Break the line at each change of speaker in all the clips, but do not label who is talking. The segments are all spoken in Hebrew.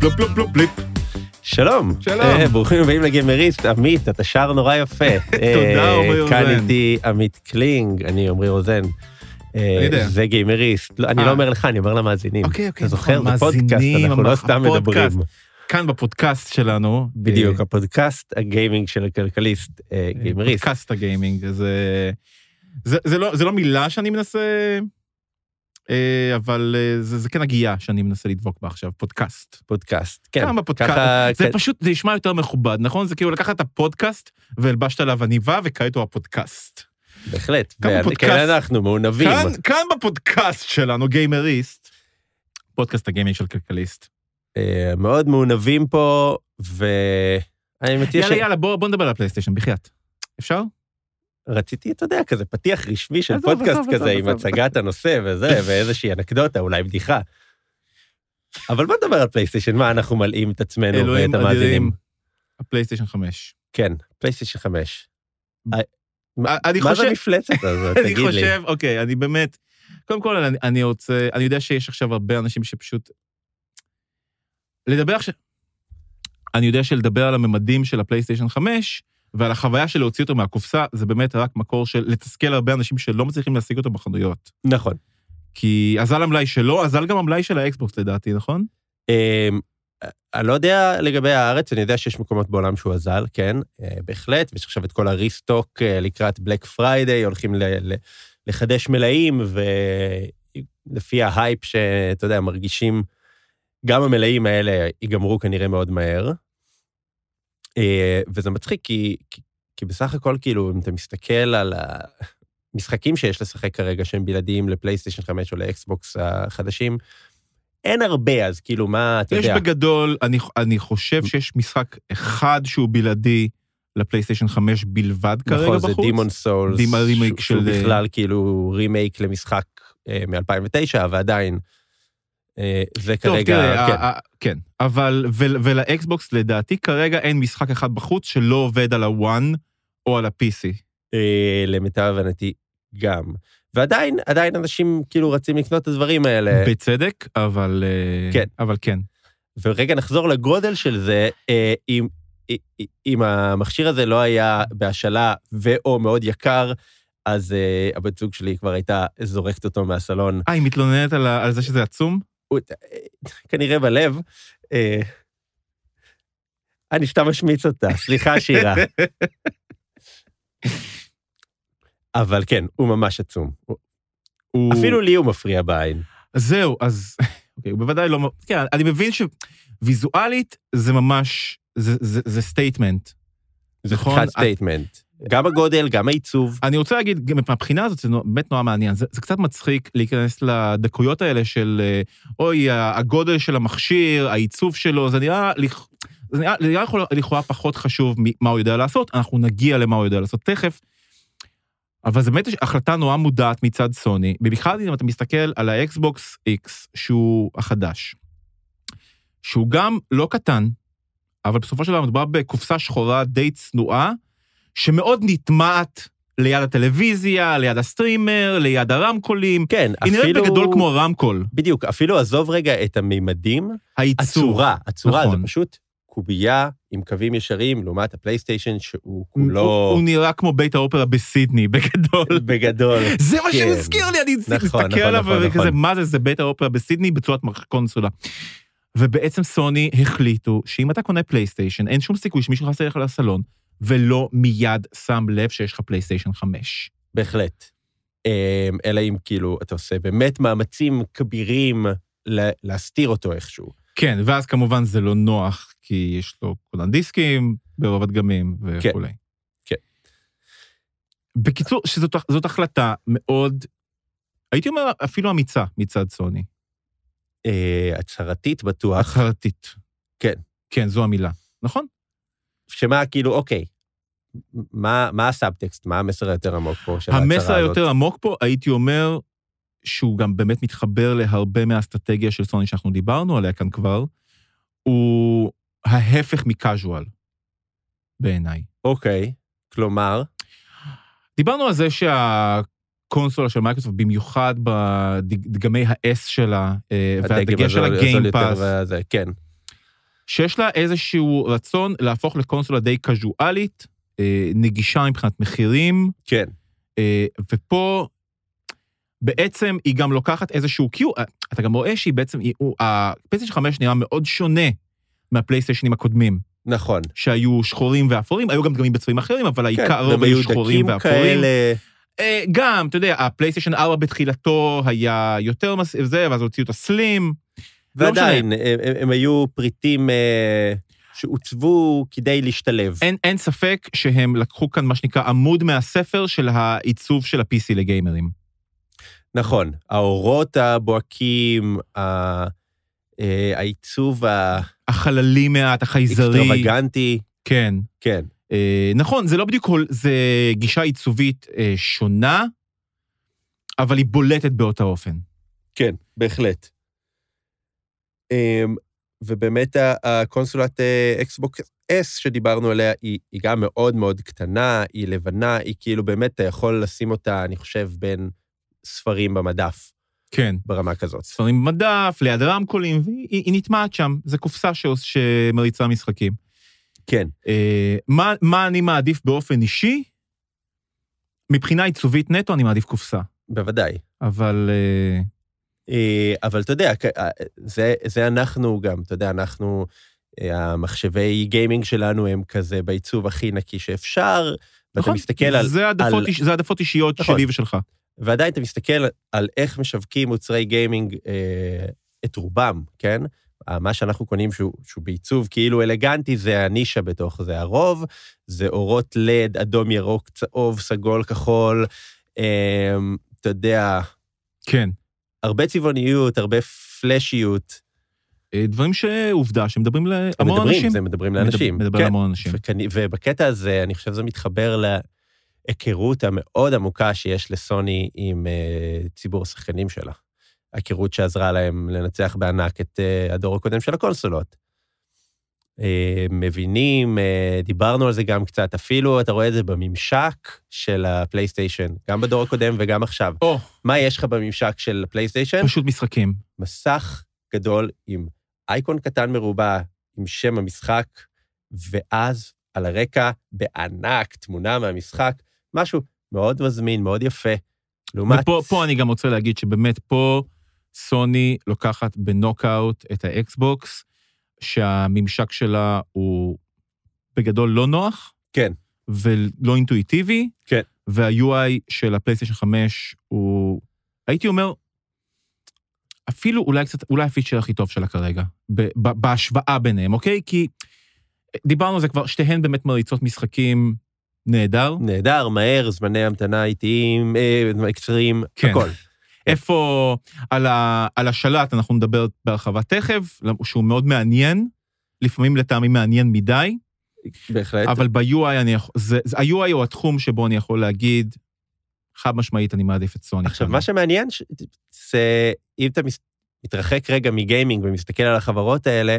פלופ פלופ פלופ פליפ.
שלום.
שלום.
אה, ברוכים הבאים לגיימריסט. עמית, אתה שר נורא יפה.
תודה,
אה,
עמרי
כאן
רוזן.
איתי עמית קלינג, אני עמרי רוזן. אה. זה גיימריסט. לא, אני
אה.
לא אומר לך, אני אומר למאזינים.
אוקיי, אוקיי,
אתה זוכר? זה פודקאסט, אנחנו לא סתם. מדברים.
כאן בפודקאסט שלנו.
בדיוק,
אה,
הפודקאסט הגיימינג של הכלכליסט, אה, גיימריסט.
פודקאסט הגיימינג. זה, זה, זה, לא, זה לא מילה שאני מנסה, אה, אבל אה, זה, זה כן הגייה שאני מנסה לדבוק בה עכשיו, פודקאסט.
פודקאסט. כן,
כאן בפודקאסט.
ככה...
זה
כן,
פשוט, זה נשמע יותר מכובד, נכון? זה כאילו לקחת את הפודקאסט והלבשת עליו עניבה וכעת הוא הפודקאסט.
בהחלט.
כמה פודקאסט.
אנחנו מעונבים.
כאן, כאן בפודקאסט שלנו, גיימריסט, פודקאסט הגיימינג של כלכליסט.
אה, מאוד מעונבים פה, ואני מציע ש...
יאללה, יאללה, בוא, בוא נדבר על הפלייסטיישן, בחייאת. אפשר?
רציתי, אתה יודע, כזה פתיח רשמי של פודקאסט כזה, עם. הצגת הנושא וזה, ואיזושהי אנקדוטה, אולי בדיחה. אבל בוא נדבר על פלייסטיישן, מה אנחנו מלאים את עצמנו
אלוהים
ואת המאזינים.
אדירים. הפלייסטיישן 5.
כן, פלייסטיישן 5.
אה,
מה
אני
מה זה המפלצת הזאת?
אני
תגיד לי.
חושב, אוקיי, אני באמת, קודם כל, אני, אני רוצה, אני יודע שיש עכשיו הרבה אנשים שפשוט... לדבר עכשיו... אני יודע שלדבר על הממדים של הפלייסטיישן 5, ועל החוויה של להוציא אותו מהקופסה, זה באמת רק מקור של לתסכל הרבה אנשים שלא מצליחים להשיג אותו בחנויות.
נכון.
כי אזל המלאי שלו, אזל גם המלאי של האקסבוקס לדעתי, נכון?
אמ, אני לא יודע לגבי הארץ, אני יודע שיש מקומות בעולם שהוא אזל, כן, אה, בהחלט, ויש עכשיו את כל ה restock אה, לקראת Black Friday, הולכים לחדש מלאים, ולפי ההייפ שאתה יודע, מרגישים, גם המלאים האלה ייגמרו כנראה מאוד מהר. אה, וזה מצחיק, כי, כי, כי בסך הכל, כאילו, אם אתה מסתכל על המשחקים שיש לשחק כרגע, שהם בלעדיים לפלייסטיישן 5 או לאקסבוקס החדשים, אין הרבה, אז כאילו, מה, אתה
יש
יודע.
בגדול, אני, אני חושב שיש משחק אחד שהוא בלעדי לפלייסטיישן 5 בלבד כרגע
נכון,
בחוץ.
זה Demon's Souls,
דימ- הרימייק
שהוא
של- אה,
בכלל כאילו רימייק למשחק מ-2009, ועדיין, אה, זה
טוב,
כן.
ה- ה- כן, אבל, ול- ולאקסבוקס לדעתי כרגע אין משחק אחד בחוץ שלא עובד על ה-one או על ה-PC.
אה, למיטב הבנתי גם. ועדיין, עדיין אנשים כאילו רצים לקנות את הדברים האלה.
בצדק, אבל... אה,
כן.
אבל כן.
ורגע נחזור לגודל של זה, אם, אם- המכשיר הזה לא היה בהשאלה ו/או מאוד יקר, אז הבת זוג שלי כבר הייתה זורקת אותו מהסלון.
אה, היא מתלוננת על, על זה שזה עצום?
אה, כנראה בלב. אה, אני סתם משמיץ אותה, סליחה שירה. אבל כן, הוא ממש עצום. הוא-. אפילו לי הוא מפריע בעין.
זהו, אז... אוקיי, הוא בוודאי לא... כן, אני מבין שוויזואלית זה ממש... זה סטייטמנט.
זה
נכון?
חתיכת סטייטמנט. גם הגודל, גם העיצוב.
אני רוצה להגיד, מהבחינה הזאת, זה באמת נורא מעניין. זה, זה קצת מצחיק להיכנס לדקויות האלה של, אה, אוי, הגודל של המכשיר, העיצוב שלו, זה נראה, זה נראה, זה נראה לכאורה פחות חשוב ממה הוא יודע לעשות, אנחנו נגיע למה הוא יודע לעשות תכף. אבל זו באמת החלטה נורא מודעת מצד סוני, במיוחד אם אתה מסתכל על האקסבוקס X, שהוא החדש, שהוא גם לא קטן, אבל בסופו של דבר מדובר בקופסה שחורה די צנועה, שמאוד נטמעת ליד הטלוויזיה, ליד הסטרימר, ליד הרמקולים.
כן,
היא נראית
אפילו...
בגדול כמו רמקול.
בדיוק, אפילו עזוב רגע את המימדים,
העיצוב.
הצורה, הצורה
נכון.
זה פשוט קובייה עם קווים ישרים, לעומת הפלייסטיישן שהוא
הוא,
כולו
הוא נראה כמו בית האופרה בסידני, בגדול.
בגדול.
זה מה
כן.
שהזכיר לי, אני
נכון,
מסתכל
נכון,
עליו
נכון,
וכזה,
נכון.
מה זה, זה בית האופרה בסידני בצורת קונסולה. ובעצם סוני החליטו שאם אתה קונה פלייסטיישן, אין שום סיכוי שמישהו נכנס אליך לסלון, ולא מיד שם לב שיש לך פלייסטיישן 5.
בהחלט. אמ, אלא אם כאילו אתה עושה באמת מאמצים כבירים להסתיר אותו איכשהו.
כן, ואז כמובן זה לא נוח, כי יש לו כולן דיסקים ברוב הדגמים וכולי.
כן.
בקיצור, שזאת זאת החלטה מאוד, הייתי אומר אפילו אמיצה מצד סוני.
אה, הצהרתית בטוח,
החלטית.
כן.
כן, זו המילה. נכון?
שמה כאילו, אוקיי, מה, מה הסאבטקסט, מה המסר היותר עמוק פה של ההצהרה הזאת?
המסר היותר עמוק פה, הייתי אומר, שהוא גם באמת מתחבר להרבה מהאסטרטגיה של סוני שאנחנו דיברנו עליה כאן כבר, הוא ההפך מקאז'ואל, בעיניי.
אוקיי, כלומר,
דיברנו על זה שהקונסולה של מייקרוסופט, במיוחד בדגמי ה-S שלה, אה, והדגש של
ה
Game
Pass, כן.
שיש לה איזשהו רצון להפוך לקונסולה די קזואלית, אה, נגישה מבחינת מחירים,
כן.
אה, ופה בעצם היא גם לוקחת איזשהו, כי הוא, אתה גם רואה שהיא בעצם, הפלייסטיישן 5 נראה מאוד שונה מהפלייסטיישנים הקודמים,
נכון.
שהיו שחורים ואפורים, היו גם דגמים בצבעים אחרים, אבל העיקר
כן,
הרוב
והם
היו שחורים ואפורים.
כאלה.
אה, גם, אתה יודע, הפלייסטיישן 4 בתחילתו היה יותר מס... זה, ואז הוציאו את הסלים. לא
ועדיין, הם, הם, היו פריטים אה, שעוצבו כדי להשתלב.
אין, אין ספק שהם לקחו כאן מה שנקרא עמוד מהספר של העיצוב של ה-PC לגיימרים.
נכון, האורות הבוהקים, ה- אה, העיצוב
החללי מעט, החייזרי.
האקסטרווגנטי,
כן.
כן.
אה, נכון, זה לא בדיוק, כל- זה גישה עיצובית אה, שונה, אבל היא בולטת באותה אופן.
כן, בהחלט. אמ, ובאמת הקונסולת אקסבוקס S שדיברנו עליה, היא, היא גם מאוד מאוד קטנה, היא לבנה, היא כאילו באמת, אתה יכול לשים אותה, אני חושב, בין ספרים במדף,
כן.
ברמה כזאת.
ספרים במדף, ליד רמקולים, והיא היא, נטמעת שם. זו קופסה שעוש- שמריצה משחקים.
כן,
אה, מה, מה אני מעדיף באופן אישי? מבחינה עיצובית נטו אני מעדיף קופסה,
בוודאי.
אבל אה,
אה, אבל אתה יודע, אה, זה, זה אנחנו גם, אתה יודע, אנחנו, אה, המחשבי גיימינג שלנו הם כזה בעיצוב הכי נקי שאפשר, ואתה
נכון,
מסתכל על,
זה העדפות,
על-
איש- אישיות
נכון.
שלי ושלך.
ועדיין אתה מסתכל על איך משווקים מוצרי גיימינג אה, את רובם, כן? אה, מה שאנחנו קונים שהוא, שהוא בעיצוב כאילו אלגנטי, זה הנישה בתוך זה. הרוב זה אורות לד, אדום, ירוק, צהוב, סגול, כחול, אה, אתה יודע,
כן.
הרבה צבעוניות, הרבה פלאשיות.
אה, דברים שעובדה שמדברים להמון
מדברים,
אנשים.
זה מדברים לאנשים.
מדבר
כן.
להמון אנשים.
וכני- ובקטע הזה, אני חושב שזה מתחבר להיכרות המאוד עמוקה שיש לסוני עם אה, ציבור השחקנים שלה. היכרות שעזרה להם לנצח בענק את אה, הדור הקודם של הקונסולות. אה, מבינים, אה, דיברנו על זה גם קצת, אפילו אתה רואה את זה בממשק של הפלייסטיישן, גם בדור הקודם וגם עכשיו.
או,
מה יש לך בממשק של הפלייסטיישן?
פשוט משחקים.
מסך גדול עם אייקון קטן מרובע עם שם המשחק, ואז על הרקע בענק תמונה מהמשחק, משהו מאוד מזמין, מאוד יפה. לעומת...
ופה פה אני גם רוצה להגיד שבאמת פה סוני לוקחת בנוקאוט את האקסבוקס, שהממשק שלה הוא בגדול לא נוח.
כן.
ולא אינטואיטיבי.
כן.
וה-UI של הפלייסטיישן 5 הוא, הייתי אומר, אפילו אולי קצת, אולי הפיצ'ר הכי טוב שלה כרגע, בהשוואה ביניהם, אוקיי? כי דיברנו על זה כבר, שתיהן באמת מריצות משחקים נהדר.
נהדר, מהר, זמני המתנה איטיים, אה, קצרים,
כן.
הכל.
איפה, על, ה, על השלט אנחנו נדבר בהרחבה תכף, שהוא מאוד מעניין, לפעמים לטעמי מעניין מדי,
בהחלט.
אבל ב-UI אני יכול, זה, זה, ה-UI הוא התחום שבו אני יכול להגיד, חד משמעית אני מעדיף את סוני.
עכשיו,
כאן.
מה שמעניין, ש- זה אם אתה מתרחק רגע מגיימינג ומסתכל על החברות האלה,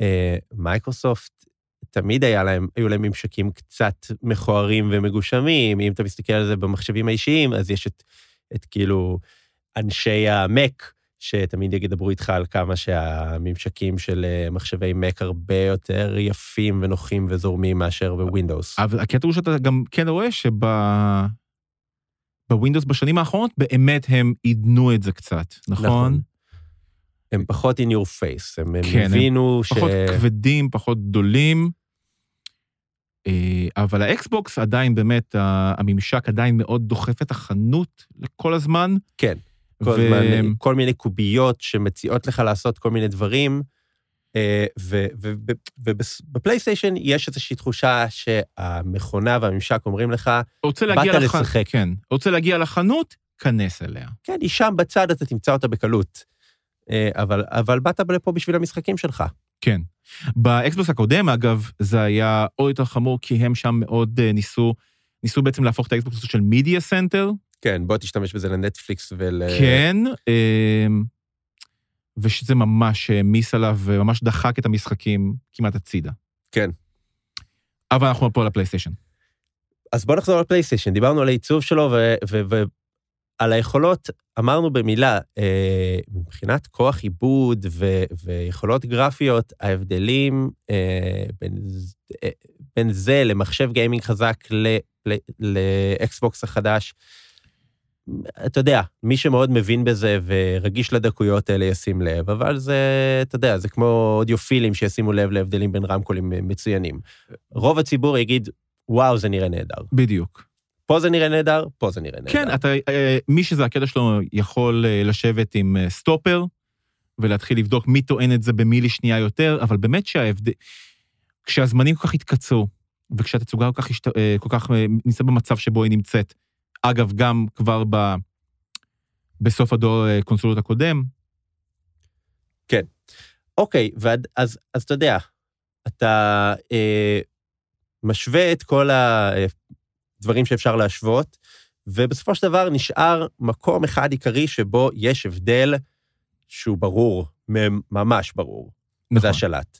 אה, מייקרוסופט, תמיד היה להם, היו להם ממשקים קצת מכוערים ומגושמים. אם אתה מסתכל על זה במחשבים האישיים, אז יש את, את כאילו אנשי המק, שתמיד ידברו איתך על כמה שהממשקים של אה, מחשבי מק הרבה יותר יפים ונוחים וזורמים מאשר בווינדוס.
אבל הקטע הוא שאתה גם כן רואה שב... בווינדוס בשנים האחרונות באמת הם עידנו את זה קצת, נכון?
נכון. הם פחות in your face, הם, הם
כן, הם
הבינו ש...
פחות כבדים, פחות גדולים. אה, אבל האקסבוקס עדיין באמת, הממשק עדיין מאוד דוחף את החנות לכל הזמן.
כן. כל
ו-
הזמן כל מיני קוביות שמציעות לך לעשות כל מיני דברים, אה, ובפלייסטיישן יש איזושהי תחושה שהמכונה והממשק אומרים לך, באת
לח-
לשחק.
כן. רוצה להגיע לחנות, כנס אליה.
כן, היא שם בצד, אתה תמצא אותה בקלות. אה, אבל, אבל באת לפה בשביל המשחקים שלך.
כן. באקסבוקס הקודם, אגב, זה היה עוד יותר חמור, כי הם שם מאוד אה, ניסו, ניסו בעצם להפוך את האקסבוקס של media center.
כן, בוא תשתמש בזה לנטפליקס ול...
כן, אה, ושזה ממש העמיס עליו וממש דחק את המשחקים כמעט הצידה.
כן.
אבל אנחנו פה על הפלייסטיישן.
אז בוא נחזור לפלייסטיישן, דיברנו על העיצוב שלו, על היכולות, אמרנו במילה, אה, מבחינת כוח עיבוד ו, ויכולות גרפיות, ההבדלים אה, בין, אה, בין זה למחשב גיימינג חזק לאקסבוקס החדש, אתה יודע, מי שמאוד מבין בזה ורגיש לדקויות האלה ישים לב, אבל זה, אתה יודע, זה כמו אודיופילים שישימו לב להבדלים בין רמקולים מצוינים. רוב הציבור יגיד, וואו, זה נראה נהדר.
בדיוק.
פה זה נראה נהדר, פה זה נראה נהדר.
כן, אתה, אה, מי שזה הקטע שלו יכול אה, לשבת עם אה, סטופר ולהתחיל לבדוק מי טוען את זה במילי שנייה יותר, אבל באמת שההבדל... כשהזמנים כל כך התקצרו, וכשהתצוגה כל כך, השת... כל כך נמצאת במצב שבו היא נמצאת, אגב, גם כבר ב... בסוף הדור קונסולות הקודם.
כן. אוקיי, ואז אז, אז אתה יודע, אתה אה, משווה את כל הדברים שאפשר להשוות, ובסופו של דבר נשאר מקום אחד עיקרי שבו יש הבדל שהוא ברור, ממש ברור. נכון. זה השלט.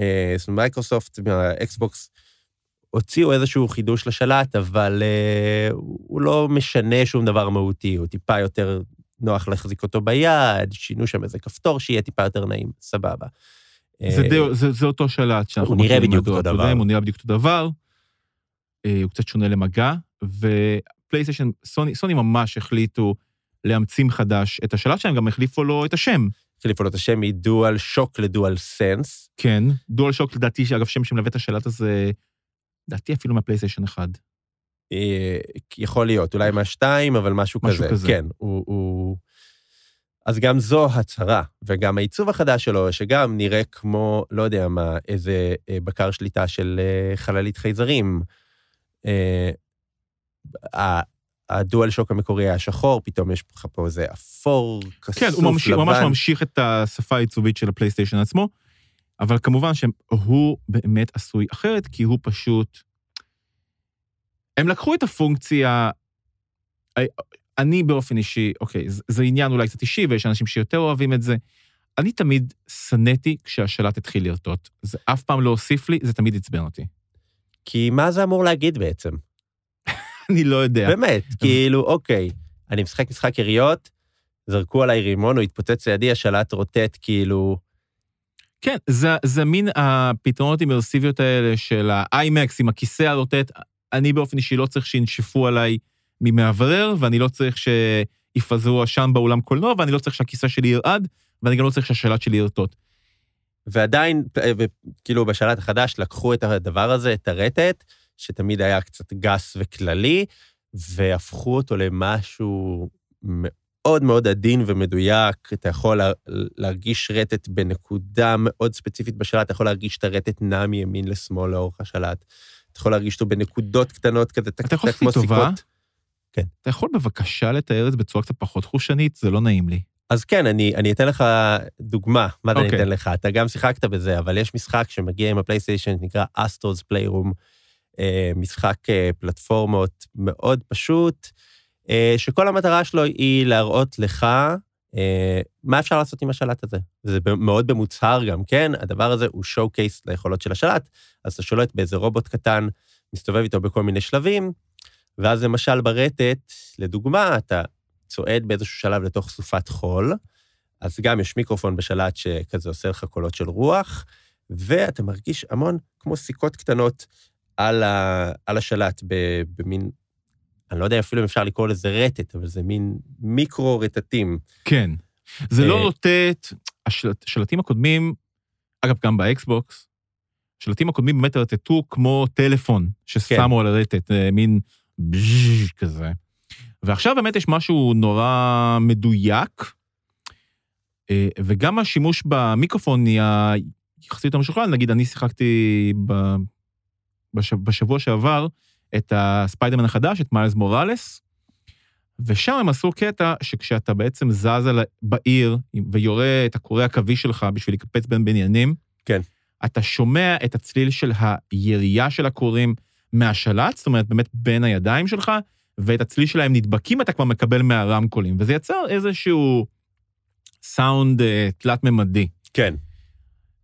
אה, זאת אומרת, מייקרוסופט מהאקסבוקס הוציאו איזשהו חידוש לשלט, אבל uh, הוא לא משנה שום דבר מהותי, הוא טיפה יותר נוח להחזיק אותו ביד, שינו שם איזה כפתור שיהיה טיפה יותר נעים, סבבה.
זה, די, זה, זה אותו שלט
שאנחנו הוא נראה בדיוק אותו דבר.
הוא נראה בדיוק אותו דבר, אה, הוא קצת שונה למגע, ופלייסטיישן, סוני, סוני ממש החליטו להמציא מחדש את השלט שלהם, גם החליפו לו את השם.
החליפו לו את השם מדואל שוק לדואל סנס.
כן, דואל שוק לדעתי, אגב, שם שמלווה את השלט הזה לדעתי אפילו מהפלייסטיישן 1.
אה, יכול להיות, אולי מהשתיים, אבל משהו, משהו כזה. כזה. כן, הוא, הוא... אז גם זו הצהרה, וגם העיצוב החדש שלו, שגם נראה כמו, לא יודע מה, איזה אה, בקר שליטה של אה, חללית חייזרים. הדואל שוק המקורי היה שחור, פתאום יש לך פה איזה אפור, כסוף, לבן.
כן, הוא ממשיך, ממש ממשיך את השפה העיצובית של הפלייסטיישן עצמו. אבל כמובן שהוא באמת עשוי אחרת, כי הוא פשוט... הם לקחו את הפונקציה... אני באופן אישי, אוקיי, זה, זה עניין אולי קצת אישי, ויש אנשים שיותר אוהבים את זה. אני תמיד שנאתי כשהשלט התחיל לרטוט. זה אף פעם לא הוסיף לי, זה תמיד עצבן אותי.
כי מה זה אמור להגיד בעצם?
אני לא יודע.
באמת, כאילו, אוקיי, אני משחק משחק יריות, זרקו עליי רימון, הוא התפוצץ לידי, השלט רוטט, כאילו...
כן, זה, זה מין הפתרונות אימרסיביות האלה של ה-IMAX עם הכיסא הרוטט. אני באופן אישי לא צריך שינשפו עליי ממאוורר, ואני לא צריך שיפזרו עשן באולם קולנוע, ואני לא צריך שהכיסא שלי ירעד, ואני גם לא צריך שהשלט שלי ירטוט.
ועדיין, כאילו בשלט החדש לקחו את הדבר הזה, את הרטט, שתמיד היה קצת גס וכללי, והפכו אותו למשהו מאוד מאוד עדין ומדויק, אתה יכול להרגיש רטט בנקודה מאוד ספציפית בשלט, אתה יכול להרגיש את הרטט נע מימין לשמאל לאורך השלט. אתה יכול להרגיש אותו בנקודות קטנות כזה,
אתה יכול לעשות לי טובה? כן. אתה יכול בבקשה לתאר את זה בצורה קצת פחות חושנית? זה לא נעים לי.
אז כן, אני, אני אתן לך דוגמה, מה okay. אני אוקיי. אתן לך? אתה גם שיחקת בזה, אבל יש משחק שמגיע עם הפלייסטיישן, נקרא אסטרוס פליירום, משחק אה, פלטפורמות מאוד פשוט, אה, שכל המטרה שלו היא להראות לך אה, מה אפשר לעשות עם השלט הזה. זה מאוד במוצהר גם, כן? הדבר הזה הוא שואו קייס ליכולות של השלט, אז אתה שולט באיזה רובוט קטן, מסתובב איתו בכל מיני שלבים, ואז למשל ברטט, לדוגמה, אתה צועד באיזשהו שלב לתוך סופת חול, אז גם יש מיקרופון בשלט שכזה עושה לך קולות של רוח, ואתה מרגיש המון כמו סיכות קטנות על, ה, על השלט במין אני לא יודע אפילו אם אפשר לקרוא לזה רטט, אבל זה מין מיקרו-רטטים.
כן. זה לא רוטט, השלטים הקודמים, אגב, גם באקסבוקס, השלטים הקודמים באמת רטטו כמו טלפון ששמו כן. על הרטט, אה, מין בז'ז' כזה. ועכשיו באמת יש משהו נורא מדויק, אה, וגם השימוש במיקרופון נהיה יחסית יותר משוכלל, נגיד, אני שיחקתי בשבוע שעבר, את הספיידרמן החדש, את מיילס מוראלס, ושם הם עשו קטע שכשאתה בעצם זז בעיר ויורה את הקורא הקווי שלך בשביל לקפץ בין בניינים,
כן.
אתה שומע את הצליל של הירייה של הקוראים מהשלט, זאת אומרת, באמת בין הידיים שלך, ואת הצליל שלהם נדבקים אתה כבר מקבל מהרמקולים, וזה יצר איזשהו סאונד uh, תלת-ממדי.
כן.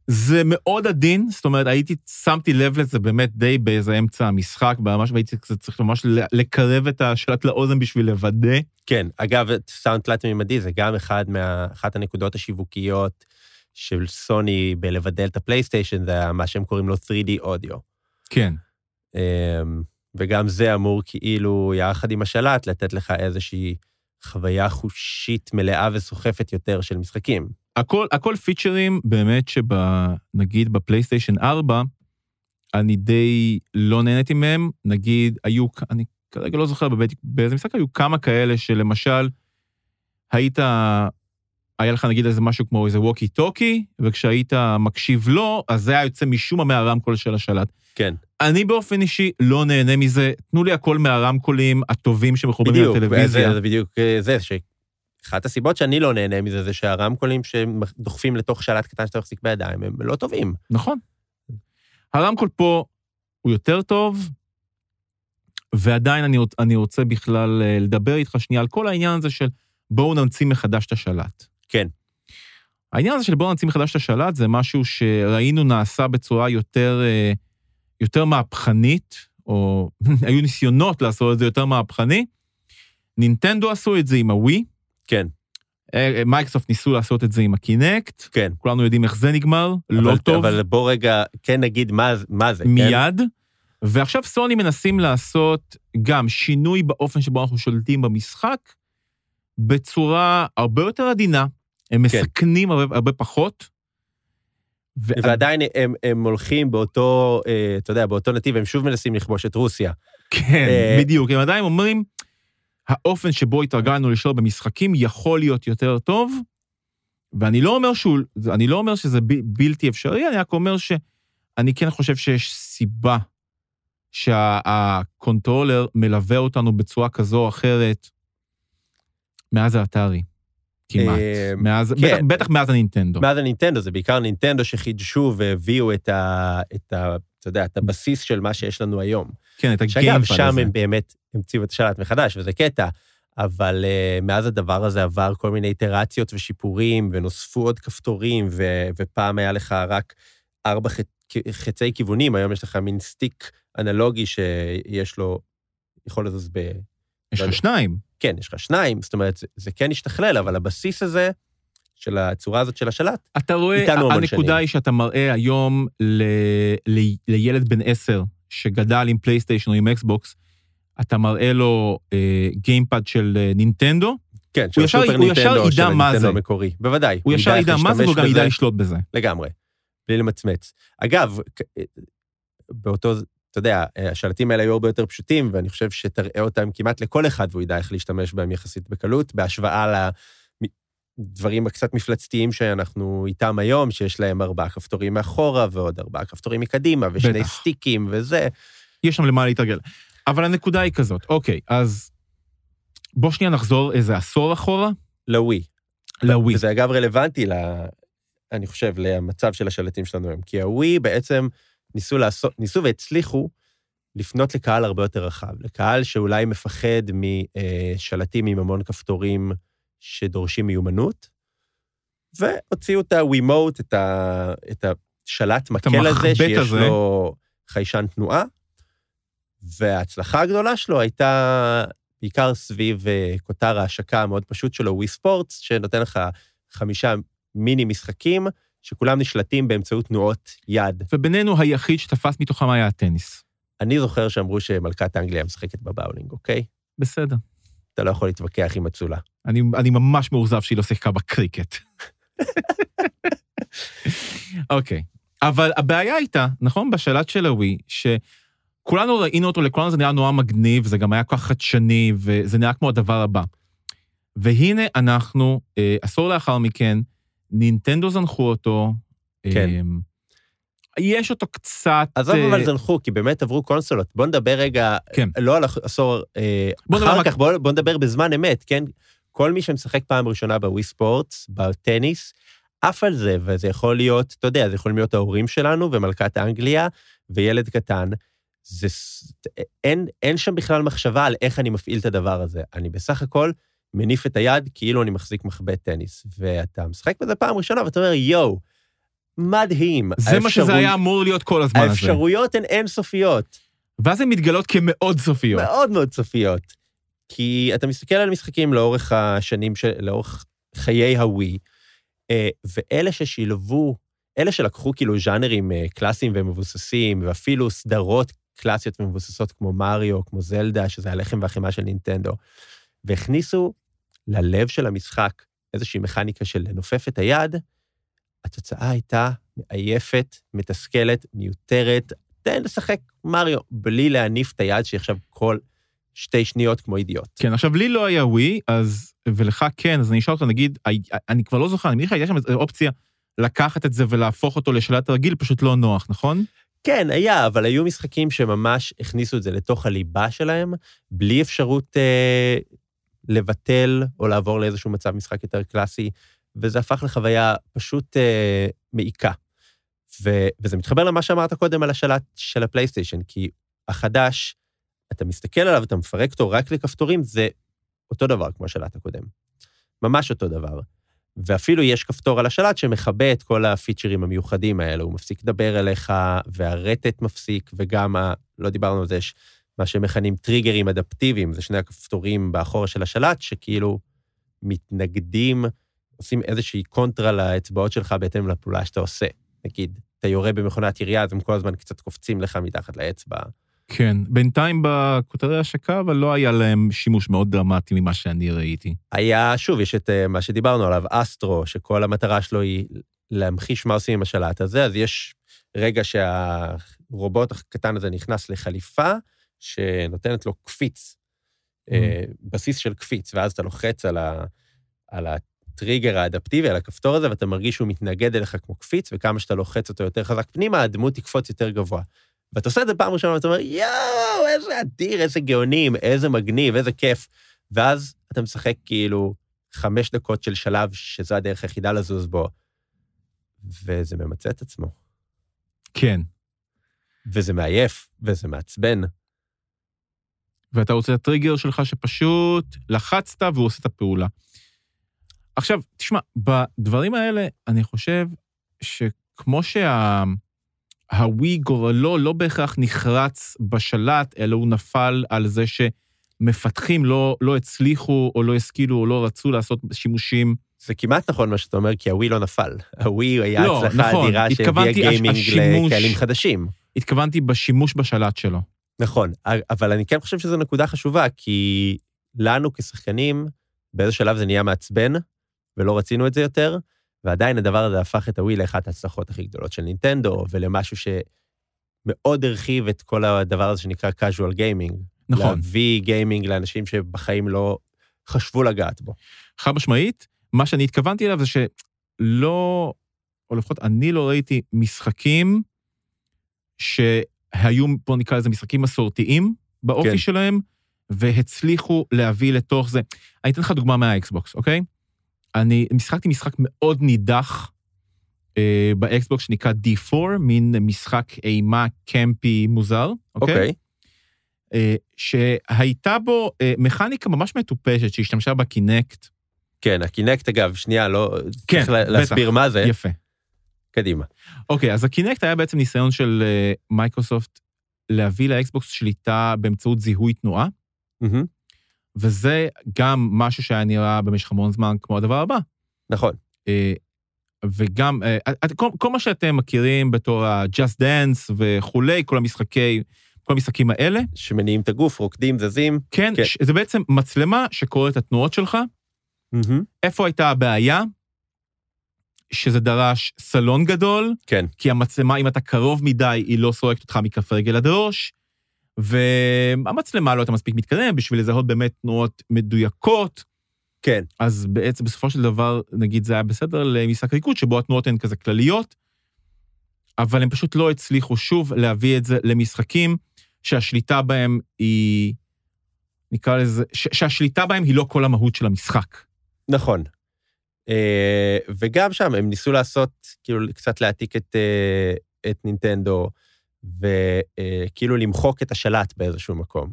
זה מאוד עדין, זאת אומרת, הייתי, שמתי לב לזה באמת די באיזה אמצע המשחק, ממש, והייתי קצת צריך ממש לקרב את השלט לאוזן בשביל לוודא.
כן, אגב, סאונד תלת-מימדי זה גם אחד מה, אחת הנקודות השיווקיות של סוני בלבדל את הפלייסטיישן, זה מה שהם קוראים לו 3D אודיו.
כן.
אמ, וגם זה אמור כאילו, יחד עם השלט, לתת לך איזושהי חוויה חושית מלאה וסוחפת יותר של משחקים.
הכל, הכל פיצ'רים באמת שנגיד בפלייסטיישן 4, אני די לא נהניתי מהם. נגיד, היו, אני כרגע לא זוכר בבית, באיזה משחק היו כמה כאלה שלמשל, היית, היה לך נגיד איזה משהו כמו איזה ווקי טוקי, וכשהיית מקשיב לו, אז זה היה יוצא משום מה מהרמקול של השלט.
כן.
אני באופן אישי לא נהנה מזה, תנו לי הכל מהרמקולים הטובים שמחוברים
בדיוק,
לטלוויזיה.
זה, זה בדיוק אה, זה, שאחת הסיבות שאני לא נהנה מזה, זה שהרמקולים שדוחפים לתוך שלט קטן שאתה מחזיק בידיים, הם לא טובים.
נכון. הרמקול פה הוא יותר טוב, ועדיין אני, אני רוצה בכלל אה, לדבר איתך שנייה על כל העניין הזה של בואו נמציא מחדש את השלט.
כן.
העניין הזה של בואו נמציא מחדש את השלט זה משהו שראינו נעשה בצורה יותר, אה, יותר מהפכנית, או היו ניסיונות לעשות את זה יותר מהפכני. נינטנדו עשו את זה עם הווי,
כן,
אה, אה, מייקרוסופט ניסו לעשות את זה עם הקינקט,
כן.
כולנו יודעים איך זה נגמר, לא
אבל,
טוב.
אבל בוא רגע, כן נגיד מה, מה זה, כן?
מיד. ועכשיו סוני מנסים לעשות גם שינוי באופן שבו אנחנו שולטים במשחק, בצורה הרבה יותר עדינה. הם
כן.
מסכנים הרבה, הרבה פחות. ו-
ועדיין הם, הם הולכים באותו, אה, אתה יודע, באותו נתיב, הם שוב מנסים לכבוש את רוסיה.
כן,
אה,
בדיוק. הם עדיין אומרים, האופן שבו התרגלנו לשלוט במשחקים יכול להיות יותר טוב, ואני לא אומר שהוא, אני לא אומר שזה ב- בלתי אפשרי, אני רק אומר שאני כן חושב שיש סיבה שה-controller מלווה אותנו בצורה כזו או אחרת מאז האטארי, כמעט. מאז,
כן.
בטח, בטח מאז הנינטנדו.
מאז הנינטנדו, זה בעיקר נינטנדו שחידשו והביאו את ה... את ה אתה יודע, את הבסיס של מה שיש לנו היום.
כן, את
שאגב,
הגיימפד
שם
הזה.
הם באמת המציאו את השלט מחדש, וזה קטע, אבל uh, מאז הדבר הזה עבר כל מיני איטרציות ושיפורים, ונוספו עוד כפתורים, ו- ופעם היה לך רק ארבע ח- חצי כיוונים, היום יש לך מין סטיק אנלוגי שיש לו, יכול לזוז ב...
יש
לא
לך
יודע.
שניים.
כן, יש לך שניים, זאת אומרת, זה, זה כן השתכלל, אבל הבסיס הזה, של הצורה הזאת של השלט,
אתה רואה,
איתנו המון
הנקודה
שנים.
היא שאתה מראה היום ל, ל, לילד בן עשר שגדל עם פלייסטיישן או עם אקסבוקס, אתה מראה לו אה, gamepad של אה, נינטנדו,
כן, של
ידע מה
הנינטנדו
זה.
המקורי, בוודאי.
הוא ישר ידע מה זה והוא גם. ידע לשלוט בזה.
לגמרי, בלי למצמץ. אגב, כ- באותו, אתה יודע, השלטים האלה היו הרבה יותר פשוטים, ואני חושב שתראה אותם כמעט לכל אחד והוא ידע איך להשתמש בהם יחסית בקלות, בהשוואה לדברים הקצת מפלצתיים שאנחנו איתם היום, שיש להם ארבעה כפתורים מאחורה ועוד ארבעה כפתורים מקדימה, ושני
בטח.
סטיקים וזה.
יש שם למה להתרגל. אבל הנקודה היא כזאת, אוקיי, אז בוא שנייה נחזור איזה עשור אחורה
לווי.
לווי.
וזה אגב רלוונטי, ל, אני חושב, למצב של השלטים שלנו היום. כי הווי בעצם ניסו לעשות, ניסו והצליחו לפנות לקהל הרבה יותר רחב, לקהל שאולי מפחד משלטים עם המון כפתורים שדורשים מיומנות, והוציאו את ה-WeMote, את, ה, את השלט מקל הזה, שיש
הזה.
לו חיישן תנועה, וההצלחה הגדולה שלו הייתה בעיקר סביב אה, כותר ההשקה המאוד פשוט שלו, ווי ספורטס, שנותן לך חמישה מיני משחקים, שכולם נשלטים באמצעות תנועות יד.
ובינינו היחיד שתפס מתוכם היה הטניס.
אני זוכר שאמרו שמלכת אנגליה משחקת בבאולינג, אוקיי?
בסדר.
אתה לא יכול להתווכח עם אצולה.
אני, אני ממש מאוכזב שהיא לא שיחקה בקריקט. אוקיי, אבל הבעיה הייתה, נכון, בשלט של הווי, שכולנו ראינו אותו, לכולנו זה נראה נורא מגניב, זה גם היה כל כך חדשני, וזה נראה כמו הדבר הבא. והנה אנחנו, אה, עשור לאחר מכן, נינטנדו זנחו אותו.
כן.
אה, יש אותו קצת...
עזוב
אה,
אבל זנחו, כי באמת עברו קונסולות. בוא נדבר רגע,
כן.
לא על עשור, אה,
בוא
אחר כך, בוא, בוא נדבר בזמן אמת, כן? כל מי שמשחק פעם ראשונה בווי ספורטס, בטניס, עף על זה, וזה יכול להיות, אתה יודע, זה יכולים להיות ההורים שלנו ומלכת אנגליה וילד קטן. זה, אין, אין שם בכלל מחשבה על איך אני מפעיל את הדבר הזה. אני בסך הכל מניף את היד כאילו אני מחזיק מחבט טניס. ואתה משחק בזה פעם ראשונה ואתה אומר, יואו, מדהים.
זה מה שזה
האפשרו-
היה אמור להיות כל הזמן הזה.
האפשרויות הן אינסופיות.
ואז הן מתגלות כמאוד סופיות.
מאוד מאוד סופיות. כי אתה מסתכל על משחקים לאורך השנים, של, לאורך חיי הווי, אה, ואלה ששילבו, אלה שלקחו כאילו ז'אנרים אה, קלאסיים ומבוססים, ואפילו סדרות קלאסיות ומבוססות כמו מריו, כמו זלדה, שזה הלחם והחמאה של נינטנדו, והכניסו ללב של המשחק איזושהי מכניקה של לנופף את היד, התוצאה הייתה מעייפת, מתסכלת, מיותרת. תן לשחק מריו בלי להניף את היד שהיא עכשיו כל שתי שניות כמו אידיוט.
כן, עכשיו, לי לא היה ווי, אז, ולך כן, אז אני אשאל אותך, נגיד, אני כבר לא זוכר, אני מניח שהייתה שם אופציה לקחת את זה ולהפוך אותו לשלט רגיל, פשוט לא נוח, נכון?
כן, היה, אבל היו משחקים שממש הכניסו את זה לתוך הליבה שלהם, בלי אפשרות אה, לבטל או לעבור לאיזשהו מצב משחק יותר קלאסי, וזה הפך לחוויה פשוט אה, מעיקה. ו, וזה מתחבר למה שאמרת קודם על השלט של הפלייסטיישן, כי החדש, אתה מסתכל עליו, אתה מפרק אותו רק לכפתורים, זה אותו דבר כמו השלט הקודם. ממש אותו דבר. ואפילו יש כפתור על השלט שמכבה את כל הפיצ'רים המיוחדים האלה, הוא מפסיק לדבר אליך, והרטט מפסיק, וגם, ה, לא דיברנו על זה, יש מה שמכנים טריגרים אדפטיביים, זה שני הכפתורים באחורה של השלט, שכאילו מתנגדים, עושים איזושהי קונטרה לאצבעות שלך בהתאם לפעולה שאתה עושה. נגיד, אתה יורה במכונת ירייה, אז הם כל הזמן קצת קופצים לך מתחת לאצבע.
כן. בינתיים בכותרי השקה, אבל לא היה להם שימוש מאוד דרמטי ממה שאני ראיתי.
היה, שוב, יש את אה, מה שדיברנו עליו, אסטרו, שכל המטרה שלו היא להמחיש מה עושים עם השלט הזה, אז יש רגע שהרובוט הקטן הזה נכנס לחליפה, שנותנת לו קפיץ, אה, בסיס של קפיץ, ואז אתה לוחץ על, ה, על הטריגר האדפטיבי, על הכפתור הזה, ואתה מרגיש שהוא מתנגד אליך כמו קפיץ, וכמה שאתה לוחץ אותו יותר חזק פנימה, הדמות תקפוץ יותר גבוה. ואתה עושה את זה פעם ראשונה, ואתה אומר, יואו, איזה אדיר, איזה גאונים, איזה מגניב, איזה כיף. ואז אתה משחק כאילו חמש דקות של שלב שזו הדרך היחידה לזוז בו, וזה ממצה את עצמו.
כן.
וזה מעייף, וזה מעצבן.
ואתה רוצה את הטריגר שלך שפשוט לחצת והוא עושה את הפעולה. עכשיו, תשמע, בדברים האלה, אני חושב שכמו שהווי גורלו לא בהכרח נחרץ בשלט, אלא הוא נפל על זה שמפתחים לא, לא הצליחו או לא השכילו או לא רצו לעשות שימושים.
זה כמעט נכון מה שאתה אומר, כי הווי לא נפל. הווי היה
לא,
הצלחה
נכון,
אדירה שהביאה
התכוונתי, הש-
גיימינג
השימוש-
לקהלים חדשים.
התכוונתי בשימוש בשלט שלו.
נכון, אבל אני כן חושב שזו נקודה חשובה, כי לנו כשחקנים, באיזה שלב זה נהיה מעצבן, ולא רצינו את זה יותר, ועדיין הדבר הזה הפך את הווי לאחת ההצלחות הכי גדולות של נינטנדו, ולמשהו שמאוד הרחיב את כל הדבר הזה שנקרא casual gaming.
נכון.
להביא גיימינג לאנשים שבחיים לא חשבו לגעת בו.
חד משמעית, מה שאני התכוונתי אליו זה שלא, או לפחות אני לא ראיתי משחקים שהיו, בוא נקרא לזה משחקים מסורתיים באופי
כן.
שלהם, והצליחו להביא לתוך זה. אני אתן לך דוגמה מהאקסבוקס, אוקיי? אני משחקתי משחק מאוד נידח אה, באקסבוקס שנקרא D4, מין משחק אימה campy מוזר, אוקיי?
אוקיי.
אה, שהייתה בו אה, מכניקה ממש מטופשת שהשתמשה בקינקט.
כן, הקינקט, אגב, שנייה, לא...
כן,
צריך לה- להסביר
בטח.
מה זה.
יפה.
קדימה.
אוקיי, אז הקינקט היה בעצם ניסיון של אה, מייקרוסופט להביא לאקסבוקס שליטה באמצעות זיהוי תנועה,
מהמם,
וזה גם משהו שהיה נראה במשך המון זמן כמו הדבר הבא.
נכון.
אה, וגם, אה, כל, כל מה שאתם מכירים בתור ה-Just Dance וכולי, כל המשחקי, כל המשחקים האלה,
שמניעים את הגוף, רוקדים, זזים.
כן,
כן.
זה בעצם מצלמה שקוראת את התנועות שלך.
מהמם,
איפה הייתה הבעיה? שזה דרש סלון גדול,
כן.
כי המצלמה, אם אתה קרוב מדי, היא לא סורקת אותך מכף רגל עד ראש, והמצלמה לא הייתה מספיק מתקדמת בשביל לזהות באמת תנועות מדויקות,
כן.
אז בעצם בסופו של דבר, נגיד, זה היה בסדר למשחק ריקוד, שבו התנועות הן כזה כלליות, אבל הם פשוט לא הצליחו שוב להביא את זה למשחקים שהשליטה בהם היא, נקרא לזה, ש- שהשליטה בהם היא לא כל המהות של המשחק.
נכון. אה, וגם שם הם ניסו לעשות, כאילו, קצת להעתיק את, אה, את נינטנדו, וכאילו למחוק את השלט באיזשהו מקום.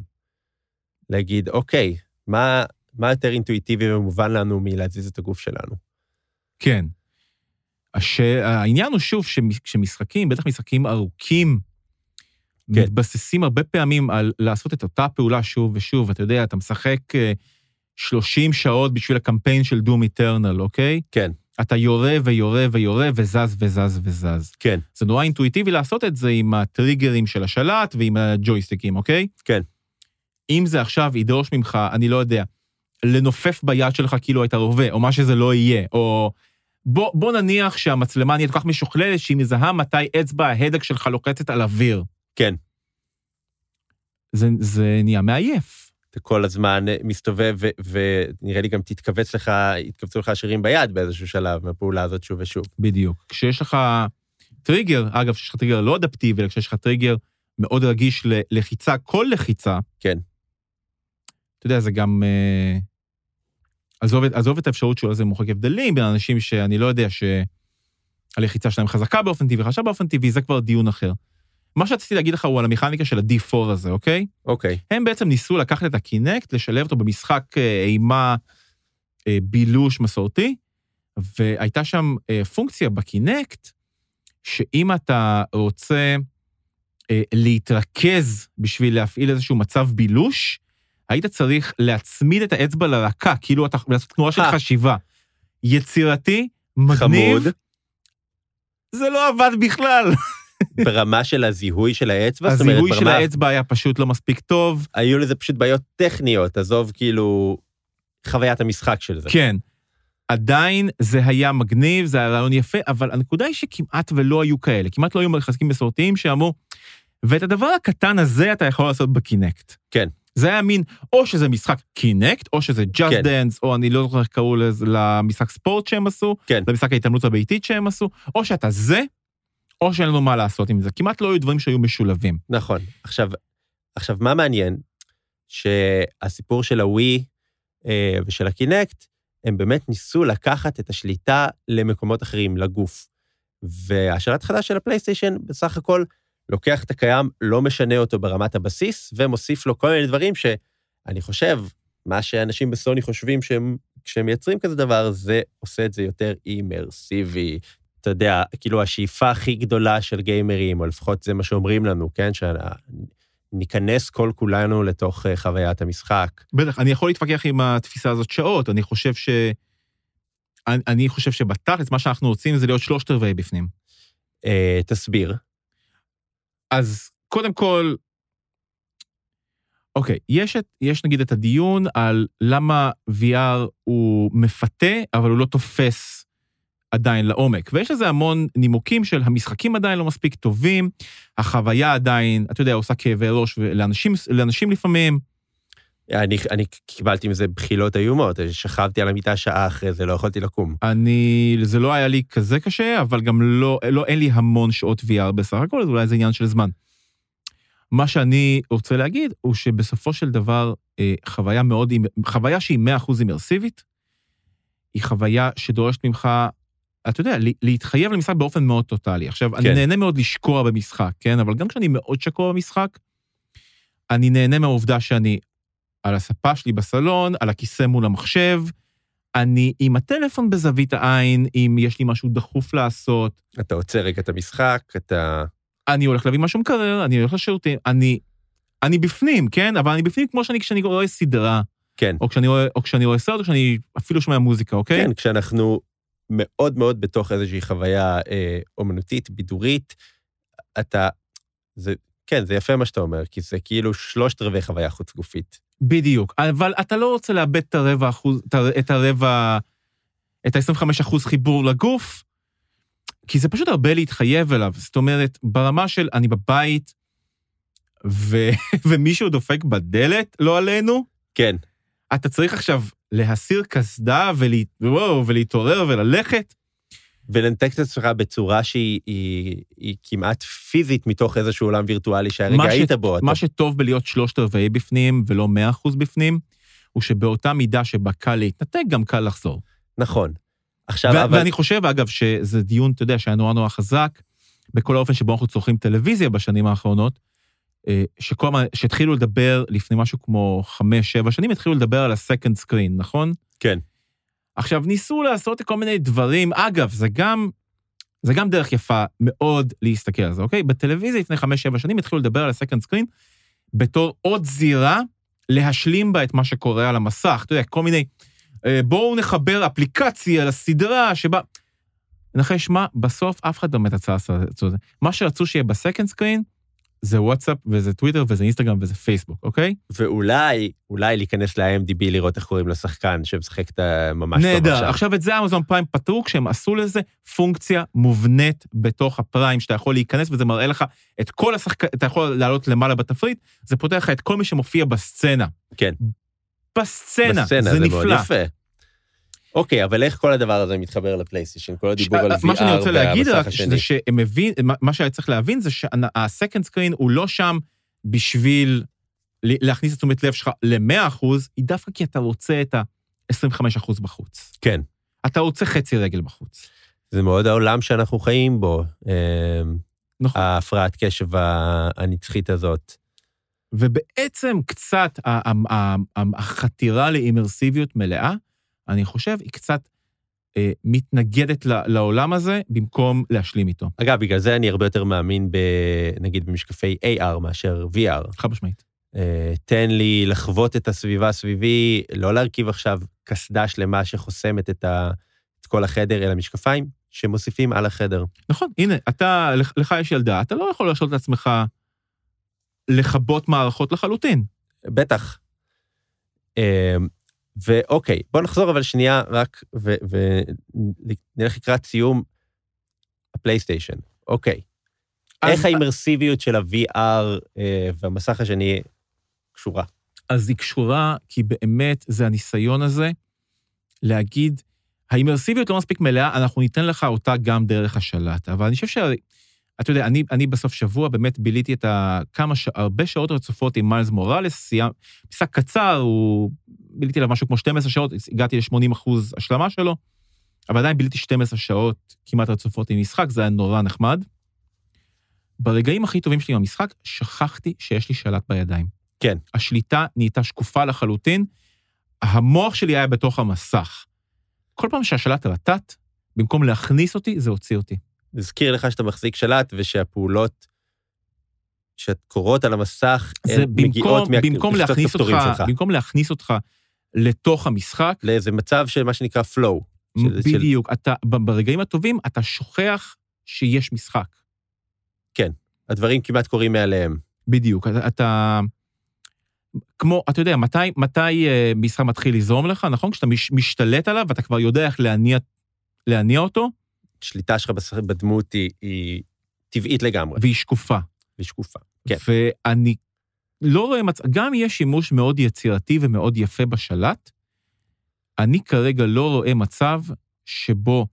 להגיד, אוקיי, מה, מה יותר אינטואיטיבי ומובן לנו מלהזיז את הגוף שלנו?
כן. הש... העניין הוא שוב, שמשחקים, בטח משחקים ארוכים,
כן.
מתבססים הרבה פעמים על לעשות את אותה פעולה שוב ושוב. אתה יודע, אתה משחק אה, 30 שעות בשביל הקמפיין של דום איטרנל, אוקיי?
כן,
אתה יורה ויורה ויורה וזז וזז וזז.
כן,
זה נורא אינטואיטיבי לעשות את זה עם הטריגרים של השלט ועם הג'ויסטיקים, אוקיי?
כן.
אם זה עכשיו ידרוש ממך, אני לא יודע, לנופף ביד שלך כאילו היית רובה, או מה שזה לא יהיה, או... בוא, בוא נניח שהמצלמה נהיית כל כך משוכללת שהיא מזהה מתי אצבע ההדק שלך לוחצת על אוויר.
כן.
זה, זה נהיה מעייף.
אתה כל הזמן מסתובב, ו- ונראה לי גם תתכווץ לך, יתכווצו לך השרירים ביד באיזשהו שלב מהפעולה הזאת שוב ושוב.
בדיוק. כשיש לך טריגר, אגב, כשיש לך טריגר לא אדפטיבי, אלא כשיש לך טריגר מאוד רגיש ללחיצה, כל לחיצה,
כן.
אתה יודע, זה גם... אה, עזוב, עזוב את האפשרות שאולי זה מוחק הבדלים בין אנשים שאני לא יודע שהלחיצה שלהם חזקה באופן טבעי, חלשה באופן טבעי, זה כבר דיון אחר. מה שרציתי להגיד לך הוא על המכניקה של ה-D4 הזה, אוקיי?
אוקיי,
הם בעצם ניסו לקחת את הקינקט, לשלב אותו במשחק אה, אימה אה, בילוש מסורתי, והייתה שם אה, פונקציה בקינקט, שאם אתה רוצה אה, להתרכז בשביל להפעיל איזשהו מצב בילוש, היית צריך להצמיד את האצבע לרקה, כאילו אתה לעשות תנועה של
אה.
חשיבה. יצירתי, מגניב,
חמוד,
זה לא עבד בכלל.
ברמה של הזיהוי של האצבע, זאת אומרת,
הזיהוי של
ברמה-
האצבע היה פשוט לא מספיק טוב.
היו לזה פשוט בעיות טכניות, עזוב כאילו חוויית המשחק של זה.
כן. עדיין זה היה מגניב, זה היה רעיון יפה, אבל הנקודה היא שכמעט ולא היו כאלה, כמעט לא היו מחזקים מסורתיים שאמרו, ואת הדבר הקטן הזה אתה יכול לעשות בקינקט.
כן.
זה היה מין, או שזה משחק קינקט, או שזה Just
כן.
Dance, או אני לא זוכר איך קראו למשחק ספורט שהם עשו,
כן.
למשחק ההתעמלות הביתית שהם עשו, או שאתה זה, או שאין לנו מה לעשות עם זה. כמעט לא היו דברים שהיו משולבים.
נכון. עכשיו, עכשיו, מה מעניין? שהסיפור של הווי אה, ושל הקינקט, הם באמת ניסו לקחת את השליטה למקומות אחרים, לגוף. והשלט החדש של הפלייסטיישן, בסך הכל, לוקח את הקיים, לא משנה אותו ברמת הבסיס, ומוסיף לו כל מיני דברים שאני חושב, מה שאנשים בסוני חושבים שהם, כשהם מייצרים כזה דבר, זה עושה את זה יותר אימרסיבי. אתה יודע, כאילו השאיפה הכי גדולה של גיימרים, או לפחות זה מה שאומרים לנו, כן? שניכנס כל כולנו לתוך אה, חוויית המשחק.
בטח, אני יכול להתווכח עם התפיסה הזאת שעות, אני חושב ש... אני, אני חושב שבתכלס, מה שאנחנו רוצים זה להיות שלושת רבעי בפנים.
אה, תסביר.
אז קודם כל, אוקיי, יש, את, יש נגיד את הדיון על למה VR הוא מפתה, אבל הוא לא תופס עדיין לעומק. ויש לזה המון נימוקים של המשחקים עדיין לא מספיק טובים, החוויה עדיין, אתה יודע, עושה כאבי ראש לאנשים, לאנשים לפעמים.
אני, אני קיבלתי מזה בחילות איומות, שכבתי על המיטה שעה אחרי זה, לא יכולתי לקום.
אני, זה לא היה לי כזה קשה, אבל גם לא, לא, אין לי המון שעות VR בסך הכל, אז אולי זה עניין של זמן. מה שאני רוצה להגיד הוא שבסופו של דבר, אה, חוויה מאוד, חוויה שהיא 100% אימרסיבית, היא חוויה שדורשת ממך, אתה יודע, לה- להתחייב למשחק באופן מאוד טוטאלי. עכשיו, כן. אני. נהנה מאוד לשקוע במשחק, כן? אבל גם כשאני מאוד שקוע במשחק, אני נהנה מהעובדה שאני על הספה שלי בסלון, על הכיסא מול המחשב, אני עם הטלפון בזווית העין, אם יש לי משהו דחוף לעשות,
אתה עוצר רגע את המשחק, אתה...
אני הולך להביא משהו מקרר, אני הולך לשירותים, אני, אני בפנים, כן? אבל אני בפנים כמו שאני כשאני רואה סדרה,
כן.
או כשאני רואה, או כשאני רואה סרט, או כשאני אפילו שומע מוזיקה, אוקיי?
כן, כשאנחנו מאוד מאוד בתוך איזושהי חוויה אה, אומנותית, בידורית, אתה... זה, כן, זה יפה מה שאתה אומר, כי זה כאילו שלושת רבעי חוויה חוץ גופית.
בדיוק. אבל אתה לא רוצה לאבד את הרבע אחוז, את הרבע, את ה-25 אחוז חיבור לגוף, כי זה פשוט הרבה להתחייב אליו. זאת אומרת, ברמה של אני בבית, ו... ומישהו דופק בדלת, לא עלינו,
כן,
אתה צריך עכשיו להסיר קסדה ולה... וואו, ולהתעורר וללכת.
ולנתק את עצמך בצורה שהיא היא, היא כמעט פיזית מתוך איזשהו עולם וירטואלי שהרגע
ש-
היית בו. אתה-
מה שטוב בלהיות שלושת רבעי בפנים ולא מאה אחוז בפנים, הוא שבאותה מידה שבה קל להתנתק, גם קל לחזור.
נכון. עכשיו,
ו-
אבל...
ואני חושב, אגב, שזה דיון, אתה יודע, שהיה נורא נורא חזק, בכל האופן שבו אנחנו צורכים טלוויזיה בשנים האחרונות, שכל הזמן, שהתחילו לדבר לפני משהו כמו חמש, שבע שנים, התחילו לדבר על ה-second screen, נכון?
כן.
עכשיו, ניסו לעשות כל מיני דברים, אגב, זה גם זה גם דרך יפה מאוד להסתכל על זה, אוקיי? בטלוויזיה לפני 5-7 שנים התחילו לדבר על ה-second screen בתור עוד זירה להשלים בה את מה שקורה על המסך. אתה יודע, כל מיני, אה, בואו נחבר אפליקציה לסדרה שבה... נחש מה, בסוף אף אחד לא באמת רצה לעשות את זה. מה שרצו שיהיה בסקנד סקרין, זה וואטסאפ וזה טוויטר וזה אינסטגרם וזה פייסבוק, אוקיי?
ואולי, אולי להיכנס ל-IMDb לראות איך קוראים לשחקן שמשחק את הממש טוב
נהדר.
עכשיו.
עכשיו את זה אמזון פריים פתרו כשהם עשו לזה פונקציה מובנית בתוך הפריים, שאתה יכול להיכנס וזה מראה לך את כל השחקן, אתה יכול לעלות למעלה בתפריט, זה פותח לך את כל מי שמופיע בסצנה.
כן.
בסצנה,
בסצנה,
זה
זה
נפלא.
יפה. אוקיי, אבל איך כל הדבר הזה מתחבר לפלייסטיישן? כל הדיבור על VR
מה שאני רוצה להגיד
והמסך
רק,
השני.
זה שהם מבין, מה- שהיה צריך להבין זה שהסקנד סקרין הוא לא שם בשביל להכניס את תשומת לב שלך ל-100%, היא דווקא כי אתה רוצה את ה-25% בחוץ.
כן.
אתה רוצה חצי רגל בחוץ.
זה מאוד העולם שאנחנו חיים בו, אה,
נכון.
ההפרעת קשב הנצחית הזאת.
ובעצם קצת החתירה לאימרסיביות מלאה, אני חושב, היא קצת אה, מתנגדת לעולם הזה במקום להשלים איתו.
אגב, בגלל זה אני הרבה יותר מאמין, ב, נגיד, במשקפי AR מאשר VR.
חד משמעית.
אה, תן לי לחוות את הסביבה סביבי, לא להרכיב עכשיו קסדה שלמה שחוסמת את, ה, את כל החדר, אלא משקפיים שמוסיפים על החדר.
נכון, הנה, אתה, לך- לך יש ילדה, אתה לא יכול להרשות לעצמך לכבות מערכות לחלוטין.
בטח. ואוקיי, בוא נחזור אבל שנייה רק ונלך לקראת סיום הפלייסטיישן. אוקיי. איך האימרסיביות של ה-VR אה, והמסך השני קשורה?
אז היא קשורה, כי באמת זה הניסיון הזה להגיד, האימרסיביות לא מספיק מלאה, אנחנו ניתן לך אותה גם דרך השלט. אבל אני חושב ש... אתה יודע, אני, אני בסוף שבוע באמת ביליתי את ה... כמה, ש... הרבה שעות רצופות עם מיילס מוראלס, סיימ... משחק קצר, הוא... ביליתי עליו משהו כמו 12 שעות, הגעתי ל-80 אחוז השלמה שלו, אבל עדיין ביליתי 12 שעות כמעט רצופות עם משחק, זה היה נורא נחמד. ברגעים הכי טובים שלי עם המשחק, שכחתי שיש לי שלט בידיים.
כן.
השליטה נהייתה שקופה לחלוטין, המוח שלי היה בתוך המסך. כל פעם שהשלט רטט, במקום להכניס אותי, זה הוציא אותי.
נזכיר לך שאתה מחזיק שלט ושהפעולות שקורות על המסך, הן מגיעות
אותך,
שלך.
במקום להכניס אותך לתוך המשחק,
לאיזה מצב של מה שנקרא flow. של- של-
בדיוק, אתה, ברגעים הטובים אתה שוכח שיש משחק.
הדברים כמעט קורים מאליהם.
בדיוק, אתה, אתה... כמו, אתה יודע, מתי, מתי אה, משחק מתחיל לזרום לך, נכון? כשאתה מש, משתלט עליו ואתה כבר יודע איך להניע, להניע אותו,
שליטה שלך בדמות היא, היא טבעית לגמרי,
והיא שקופה.
והיא שקופה. כן.
ואני לא רואה מצב, גם יש שימוש מאוד יצירתי ומאוד יפה בשלט, אני כרגע לא רואה מצב שבו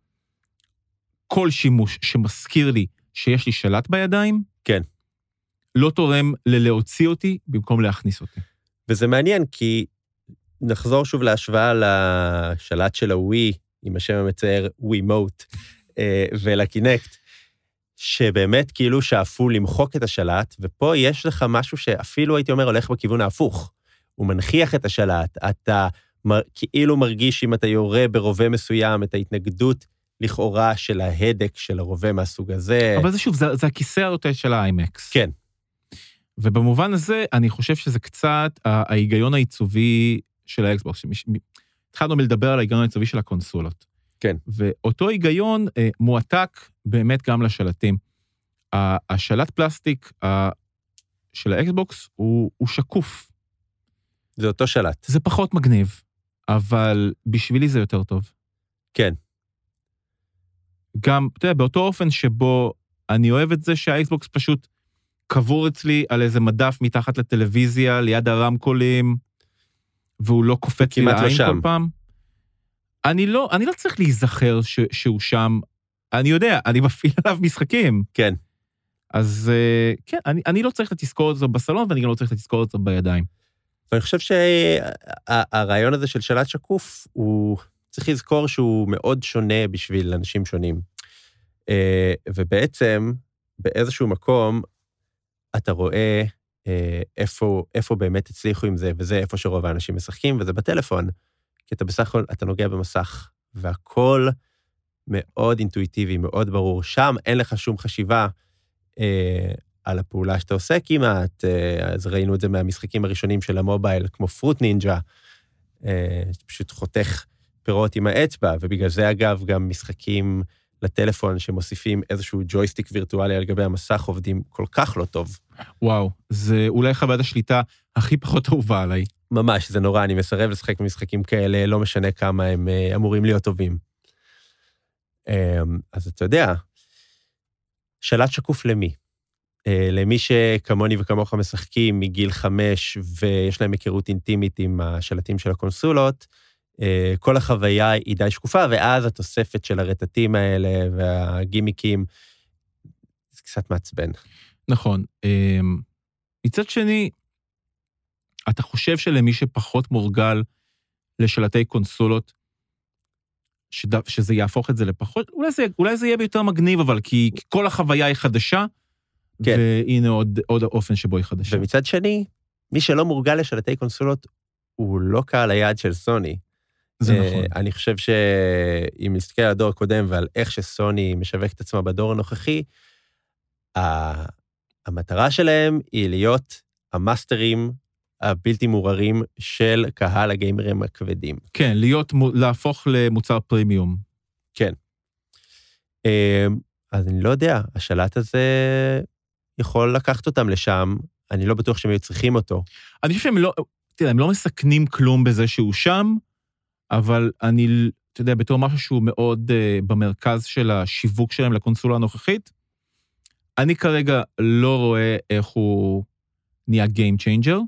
כל שימוש שמזכיר לי שיש לי שלט בידיים,
כן.
לא תורם ללהוציא אותי במקום להכניס אותי.
וזה מעניין, כי נחזור שוב להשוואה לשלט של הווי, עם השם המצער וימוט, ולקינקט, שבאמת כאילו שאפו למחוק את השלט, ופה יש לך משהו שאפילו הייתי אומר הולך בכיוון ההפוך. הוא מנכיח את השלט, אתה מר, כאילו מרגיש אם אתה יורה ברובה מסוים את ההתנגדות לכאורה של ההדק של הרובה מהסוג הזה.
אבל זה שוב, זה, זה הכיסא הרוטט של האיימקס.
כן.
ובמובן הזה, אני חושב שזה קצת ההיגיון העיצובי של האקסבוקס. התחלנו מלדבר על ההיגיון העיצובי של הקונסולות.
כן.
ואותו היגיון אה, מועתק באמת גם לשלטים. השלט פלסטיק ה- של האקסבוקס הוא, הוא שקוף.
זה אותו שלט.
זה פחות מגניב, אבל בשבילי זה יותר טוב.
כן.
גם, אתה יודע, באותו אופן שבו אני אוהב את זה שהאקסבוקס פשוט קבור אצלי על איזה מדף מתחת לטלוויזיה, ליד הרמקולים, והוא לא קופץ לי
לא
לעין
שם.
כל פעם. אני לא, אני לא צריך להיזכר ש, שהוא שם. אני יודע, אני מפעיל עליו משחקים.
כן.
אז אה, כן, אני, אני לא צריך את התזכורת הזו בסלון, ואני גם לא צריך את התזכורת הזו בידיים.
ואני חושב שהרעיון הזה של שלט שקוף, הוא צריך לזכור שהוא מאוד שונה בשביל אנשים שונים. אה, ובעצם, באיזשהו מקום, אתה רואה אה, איפה, איפה באמת הצליחו עם זה, וזה איפה שרוב האנשים משחקים, וזה בטלפון. כי אתה בסך הכל, אתה נוגע במסך, והכל מאוד אינטואיטיבי, מאוד ברור. שם אין לך שום חשיבה אה, על הפעולה שאתה עושה כמעט, אה, אז ראינו את זה מהמשחקים הראשונים של המובייל, כמו פרוט נינג'ה, אה, פשוט חותך פירות עם האצבע, ובגלל זה, אגב, גם משחקים לטלפון שמוסיפים איזשהו ג'ויסטיק וירטואלי על גבי המסך עובדים כל כך לא טוב.
וואו, זה אולי חוויית השליטה הכי פחות אהובה עליי.
ממש, זה נורא, אני מסרב לשחק במשחקים כאלה, לא משנה כמה הם אה, אמורים להיות טובים. אה, אז אתה יודע, שלט שקוף למי? אה, למי שכמוני וכמוך משחקים מגיל חמש ויש להם היכרות אינטימית עם השלטים של הקונסולות, אה, כל החוויה היא די שקופה, ואז התוספת של הרטטים האלה והגימיקים, זה קצת מעצבן.
נכון. אה, מצד שני, אתה חושב שלמי שפחות מורגל לשלטי קונסולות, שד... שזה יהפוך את זה לפחות, אולי זה, אולי זה יהיה ביותר מגניב, אבל כי, כי כל החוויה היא חדשה,
כן.
והנה עוד, עוד האופן שבו היא חדשה.
ומצד שני, מי שלא מורגל לשלטי קונסולות, הוא לא קהל היעד של סוני.
זה
אה,
נכון.
אני חושב שאם נסתכל על הדור הקודם ועל איך שסוני משווק את עצמה בדור הנוכחי, ה- המטרה שלהם היא להיות המאסטרים הבלתי מעורערים של קהל הגיימרים הכבדים.
כן, להיות, להפוך למוצר פרימיום.
אה, אז אני לא יודע, השלט הזה יכול לקחת אותם לשם, אני לא בטוח שהם היו צריכים אותו.
אני חושב שהם לא, תראה, הם לא מסכנים כלום בזה שהוא שם, אבל אני, אתה יודע, בתור משהו שהוא מאוד uh, במרכז של השיווק שלהם לקונסולה הנוכחית, אני כרגע לא רואה איך הוא נהיה Game Changer,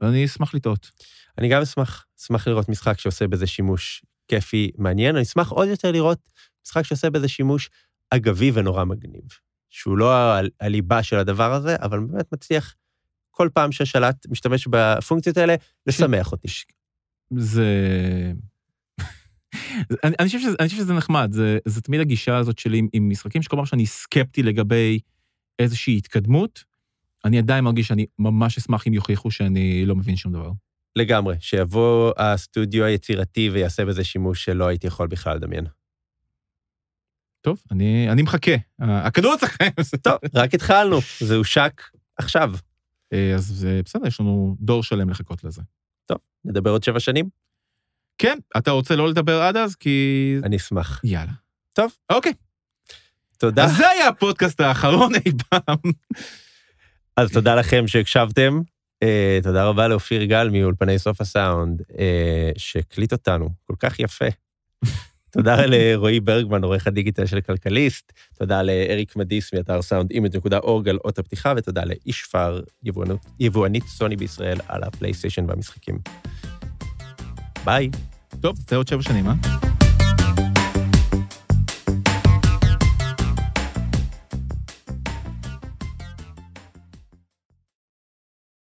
ואני אשמח לטעות.
אני גם אשמח, אשמח לראות משחק שעושה בזה שימוש כיפי, מעניין. אני אשמח עוד יותר לראות משחק שעושה בזה שימוש אגבי ונורא מגניב. שהוא לא הליבה של הדבר הזה, אבל באמת מצליח כל פעם שהשלט משתמש בפונקציות האלה, לשמח אותי.
זה... אני, אני, חושב שזה, אני חושב שזה נחמד, זה, זה תמיד הגישה הזאת שלי עם, עם משחקים שכל פעם שאני סקפטי לגבי איזושהי התקדמות, אני עדיין מרגיש שאני ממש אשמח אם יוכיחו שאני לא מבין שום דבר.
לגמרי, שיבוא הסטודיו היצירתי ויעשה בזה שימוש שלא הייתי יכול בכלל לדמיין.
טוב, אני, אני מחכה. ה- הכדור אצלכם.
טוב, רק התחלנו, זה הושק עכשיו.
אה, אז זה בסדר, יש לנו דור שלם לחכות לזה.
טוב, נדבר עוד שבע שנים?
כן, אתה רוצה לא לדבר עד אז? כי...
אני אשמח.
יאללה.
טוב.
אוקיי.
תודה.
אז זה היה הפודקאסט האחרון אי פעם.
אז תודה לכם שהקשבתם. Uh, תודה רבה לאופיר גל מאולפני סוף הסאונד, uh, שהקליט אותנו כל כך יפה. תודה לרועי ברגמן, עורך הדיגיטל של כלכליסט, תודה לאריק מטיאס מאתר Sound Image.org על אות הפתיחה, ותודה לאישפר, יבואנות- יבואנית סוני בישראל, על הפלייסטיישן והמשחקים. ביי.
טוב, זה עוד שבע שנים, אה?